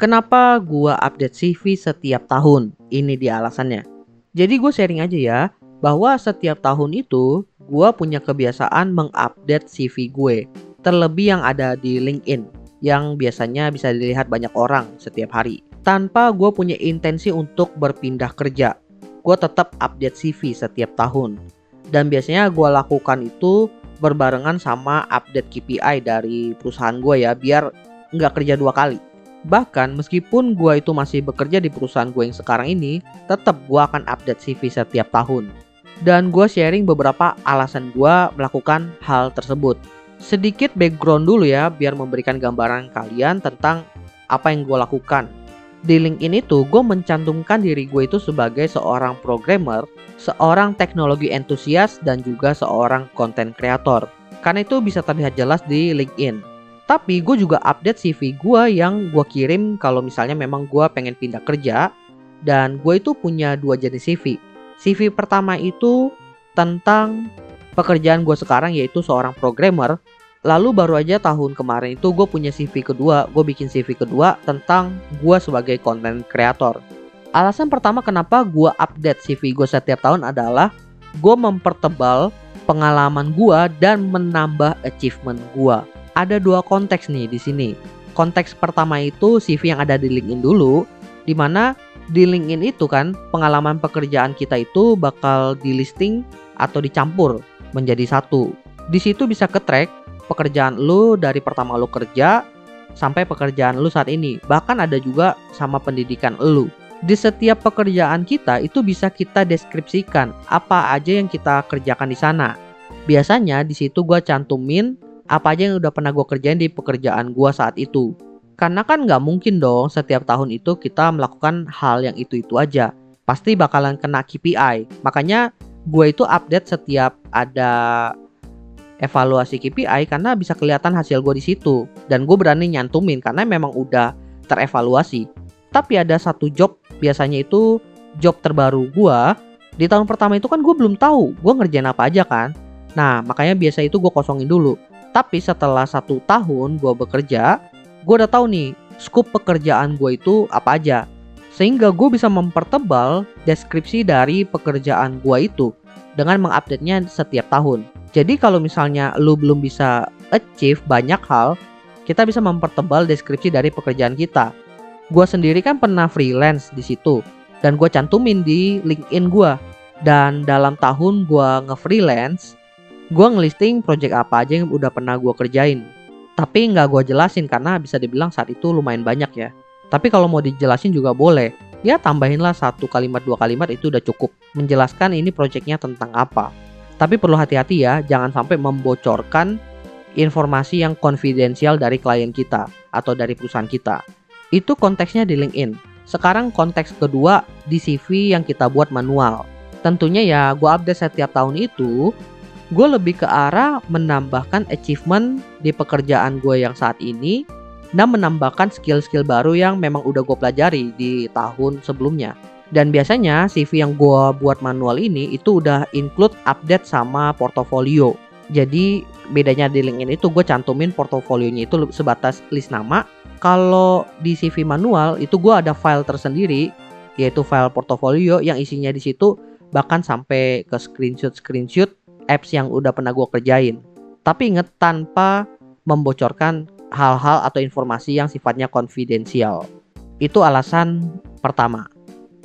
Kenapa gua update CV setiap tahun? Ini dia alasannya. Jadi gue sharing aja ya, bahwa setiap tahun itu gue punya kebiasaan mengupdate CV gue. Terlebih yang ada di LinkedIn, yang biasanya bisa dilihat banyak orang setiap hari. Tanpa gue punya intensi untuk berpindah kerja, gue tetap update CV setiap tahun. Dan biasanya gue lakukan itu berbarengan sama update KPI dari perusahaan gue ya, biar nggak kerja dua kali. Bahkan meskipun gue itu masih bekerja di perusahaan gue yang sekarang ini, tetap gue akan update CV setiap tahun. Dan gue sharing beberapa alasan gue melakukan hal tersebut. Sedikit background dulu ya, biar memberikan gambaran kalian tentang apa yang gue lakukan. Di LinkedIn itu, gue mencantumkan diri gue itu sebagai seorang programmer, seorang teknologi entusias, dan juga seorang content creator. Karena itu bisa terlihat jelas di LinkedIn. Tapi gue juga update CV gue yang gue kirim kalau misalnya memang gue pengen pindah kerja. Dan gue itu punya dua jenis CV. CV pertama itu tentang pekerjaan gue sekarang yaitu seorang programmer. Lalu baru aja tahun kemarin itu gue punya CV kedua, gue bikin CV kedua tentang gue sebagai content creator. Alasan pertama kenapa gue update CV gue setiap tahun adalah gue mempertebal pengalaman gue dan menambah achievement gue ada dua konteks nih di sini. Konteks pertama itu CV yang ada di LinkedIn dulu, di mana di LinkedIn itu kan pengalaman pekerjaan kita itu bakal di listing atau dicampur menjadi satu. Di situ bisa ke track pekerjaan lu dari pertama lu kerja sampai pekerjaan lu saat ini. Bahkan ada juga sama pendidikan lu. Di setiap pekerjaan kita itu bisa kita deskripsikan apa aja yang kita kerjakan di sana. Biasanya di situ gua cantumin apa aja yang udah pernah gue kerjain di pekerjaan gue saat itu. Karena kan nggak mungkin dong setiap tahun itu kita melakukan hal yang itu-itu aja. Pasti bakalan kena KPI. Makanya gue itu update setiap ada evaluasi KPI karena bisa kelihatan hasil gue di situ. Dan gue berani nyantumin karena memang udah terevaluasi. Tapi ada satu job biasanya itu job terbaru gue. Di tahun pertama itu kan gue belum tahu gue ngerjain apa aja kan. Nah makanya biasa itu gue kosongin dulu tapi setelah satu tahun gue bekerja, gue udah tahu nih skup pekerjaan gue itu apa aja. Sehingga gue bisa mempertebal deskripsi dari pekerjaan gue itu dengan mengupdate-nya setiap tahun. Jadi kalau misalnya lu belum bisa achieve banyak hal, kita bisa mempertebal deskripsi dari pekerjaan kita. Gue sendiri kan pernah freelance di situ dan gue cantumin di LinkedIn gue. Dan dalam tahun gue nge-freelance, gue ngelisting project apa aja yang udah pernah gue kerjain. Tapi nggak gue jelasin karena bisa dibilang saat itu lumayan banyak ya. Tapi kalau mau dijelasin juga boleh. Ya tambahinlah satu kalimat dua kalimat itu udah cukup menjelaskan ini projectnya tentang apa. Tapi perlu hati-hati ya, jangan sampai membocorkan informasi yang konfidensial dari klien kita atau dari perusahaan kita. Itu konteksnya di LinkedIn. Sekarang konteks kedua di CV yang kita buat manual. Tentunya ya gue update setiap tahun itu gue lebih ke arah menambahkan achievement di pekerjaan gue yang saat ini dan menambahkan skill-skill baru yang memang udah gue pelajari di tahun sebelumnya. Dan biasanya CV yang gue buat manual ini itu udah include update sama portofolio. Jadi bedanya di LinkedIn itu gue cantumin portofolionya itu sebatas list nama. Kalau di CV manual itu gue ada file tersendiri yaitu file portofolio yang isinya di situ bahkan sampai ke screenshot-screenshot apps yang udah pernah gue kerjain. Tapi inget tanpa membocorkan hal-hal atau informasi yang sifatnya konfidensial. Itu alasan pertama.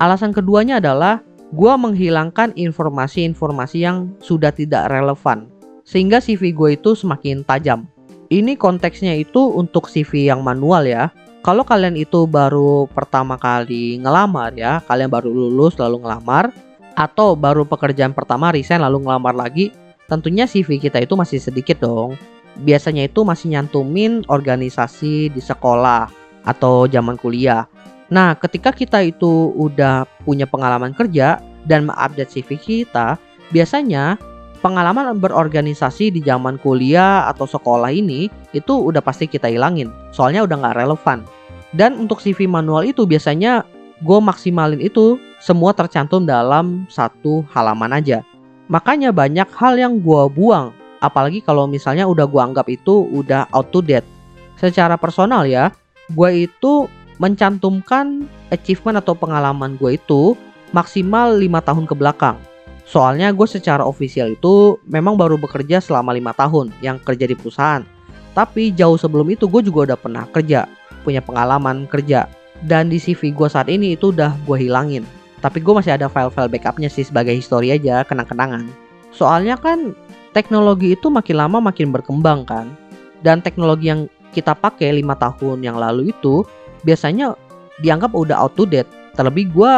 Alasan keduanya adalah gue menghilangkan informasi-informasi yang sudah tidak relevan. Sehingga CV gue itu semakin tajam. Ini konteksnya itu untuk CV yang manual ya. Kalau kalian itu baru pertama kali ngelamar ya, kalian baru lulus lalu ngelamar, atau baru pekerjaan pertama resign lalu ngelamar lagi, tentunya CV kita itu masih sedikit dong. Biasanya itu masih nyantumin organisasi di sekolah atau zaman kuliah. Nah, ketika kita itu udah punya pengalaman kerja dan mengupdate CV kita, biasanya pengalaman berorganisasi di zaman kuliah atau sekolah ini itu udah pasti kita hilangin. Soalnya udah nggak relevan. Dan untuk CV manual itu biasanya gue maksimalin itu semua tercantum dalam satu halaman aja. Makanya banyak hal yang gue buang, apalagi kalau misalnya udah gue anggap itu udah out to date. Secara personal ya, gue itu mencantumkan achievement atau pengalaman gue itu maksimal lima tahun ke belakang. Soalnya gue secara ofisial itu memang baru bekerja selama lima tahun yang kerja di perusahaan. Tapi jauh sebelum itu gue juga udah pernah kerja, punya pengalaman kerja. Dan di CV gue saat ini itu udah gue hilangin. Tapi gue masih ada file-file backupnya sih sebagai histori aja, kenang-kenangan. Soalnya kan teknologi itu makin lama makin berkembang kan. Dan teknologi yang kita pakai lima tahun yang lalu itu biasanya dianggap udah out to date. Terlebih gue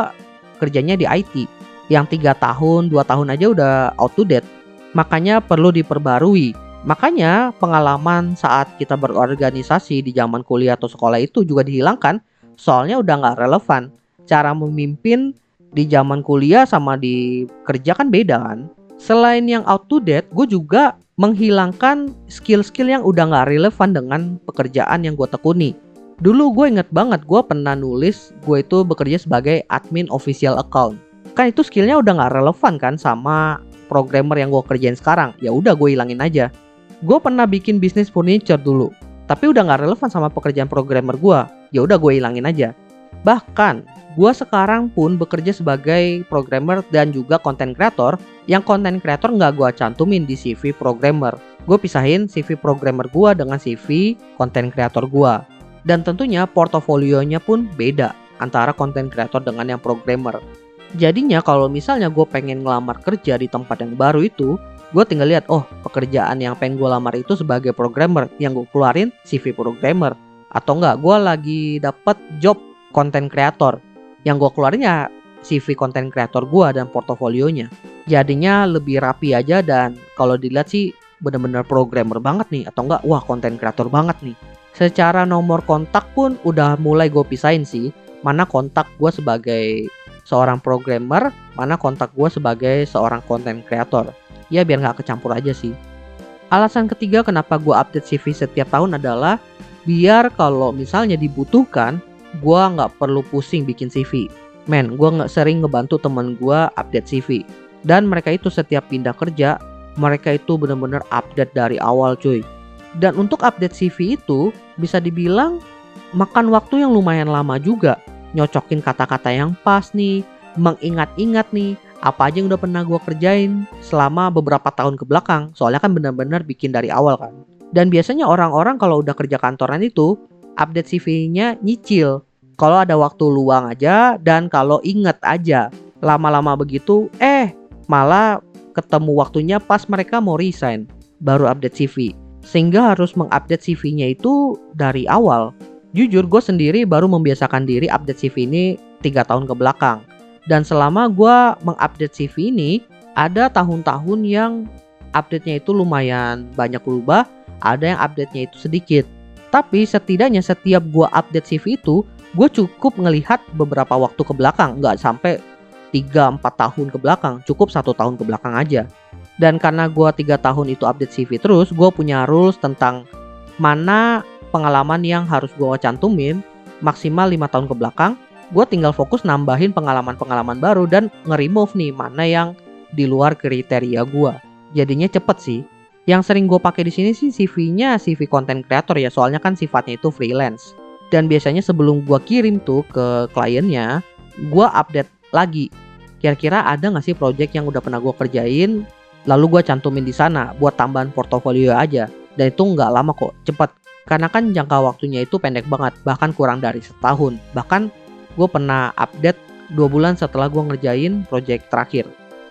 kerjanya di IT yang tiga tahun, dua tahun aja udah out to date. Makanya perlu diperbarui. Makanya pengalaman saat kita berorganisasi di zaman kuliah atau sekolah itu juga dihilangkan. Soalnya udah nggak relevan. Cara memimpin di zaman kuliah sama di kerja kan beda kan. Selain yang out to date, gue juga menghilangkan skill-skill yang udah nggak relevan dengan pekerjaan yang gue tekuni. Dulu gue inget banget gue pernah nulis gue itu bekerja sebagai admin official account. Kan itu skillnya udah nggak relevan kan sama programmer yang gue kerjain sekarang. Ya udah gue hilangin aja. Gue pernah bikin bisnis furniture dulu, tapi udah nggak relevan sama pekerjaan programmer gue. Ya udah gue hilangin aja. Bahkan gue sekarang pun bekerja sebagai programmer dan juga content creator yang content creator nggak gue cantumin di CV programmer. Gue pisahin CV programmer gue dengan CV content creator gue. Dan tentunya portofolionya pun beda antara content creator dengan yang programmer. Jadinya kalau misalnya gue pengen ngelamar kerja di tempat yang baru itu, gue tinggal lihat, oh pekerjaan yang pengen gue lamar itu sebagai programmer, yang gue keluarin CV programmer. Atau enggak, gue lagi dapet job content creator, yang gue keluarin ya CV content creator gue dan portofolionya. Jadinya lebih rapi aja dan kalau dilihat sih bener-bener programmer banget nih atau enggak wah content creator banget nih. Secara nomor kontak pun udah mulai gue pisahin sih mana kontak gue sebagai seorang programmer mana kontak gue sebagai seorang content creator. Ya biar nggak kecampur aja sih. Alasan ketiga kenapa gue update CV setiap tahun adalah biar kalau misalnya dibutuhkan gue nggak perlu pusing bikin CV men gue nggak sering ngebantu temen gue update CV dan mereka itu setiap pindah kerja mereka itu bener-bener update dari awal cuy dan untuk update CV itu bisa dibilang makan waktu yang lumayan lama juga. Nyocokin kata-kata yang pas nih, mengingat-ingat nih apa aja yang udah pernah gue kerjain selama beberapa tahun ke belakang. Soalnya kan benar-benar bikin dari awal kan. Dan biasanya orang-orang kalau udah kerja kantoran itu update CV-nya nyicil. Kalau ada waktu luang aja dan kalau inget aja. Lama-lama begitu, eh malah ketemu waktunya pas mereka mau resign. Baru update CV sehingga harus mengupdate CV-nya itu dari awal. Jujur gue sendiri baru membiasakan diri update CV ini tiga tahun ke belakang. Dan selama gue mengupdate CV ini, ada tahun-tahun yang update-nya itu lumayan banyak berubah, ada yang update-nya itu sedikit. Tapi setidaknya setiap gue update CV itu, gue cukup ngelihat beberapa waktu ke belakang, nggak sampai 3-4 tahun ke belakang, cukup satu tahun ke belakang aja. Dan karena gue tiga tahun itu update CV terus, gue punya rules tentang mana pengalaman yang harus gue cantumin maksimal lima tahun ke belakang. Gue tinggal fokus nambahin pengalaman-pengalaman baru dan nge-remove nih mana yang di luar kriteria gue. Jadinya cepet sih. Yang sering gue pakai di sini sih CV-nya CV content creator ya, soalnya kan sifatnya itu freelance. Dan biasanya sebelum gue kirim tuh ke kliennya, gue update lagi. Kira-kira ada nggak sih project yang udah pernah gue kerjain lalu gue cantumin di sana buat tambahan portofolio aja dan itu nggak lama kok cepet karena kan jangka waktunya itu pendek banget bahkan kurang dari setahun bahkan gue pernah update dua bulan setelah gue ngerjain project terakhir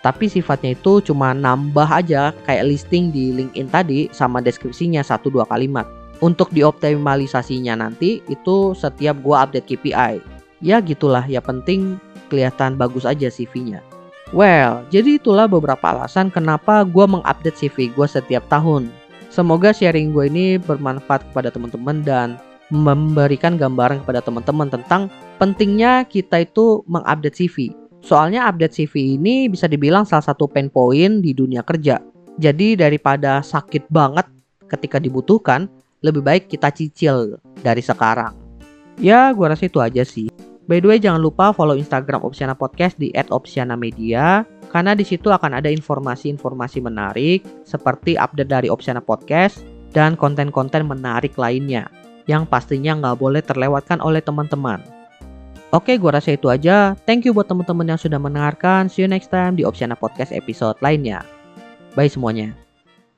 tapi sifatnya itu cuma nambah aja kayak listing di LinkedIn tadi sama deskripsinya satu dua kalimat untuk dioptimalisasinya nanti itu setiap gue update KPI ya gitulah ya penting kelihatan bagus aja CV-nya Well, jadi itulah beberapa alasan kenapa gue mengupdate CV gue setiap tahun. Semoga sharing gue ini bermanfaat kepada teman-teman dan memberikan gambaran kepada teman-teman tentang pentingnya kita itu mengupdate CV. Soalnya update CV ini bisa dibilang salah satu pain point di dunia kerja. Jadi daripada sakit banget ketika dibutuhkan, lebih baik kita cicil dari sekarang. Ya, gue rasa itu aja sih. By the way, jangan lupa follow Instagram Opsiana Podcast di @opsiana_media karena di situ akan ada informasi-informasi menarik seperti update dari Opsiana Podcast dan konten-konten menarik lainnya. yang pastinya nggak boleh terlewatkan oleh teman-teman. Oke, gua rasa itu aja. Thank you buat teman-teman yang sudah mendengarkan. See you next time di Opsiana Podcast episode lainnya. Bye semuanya.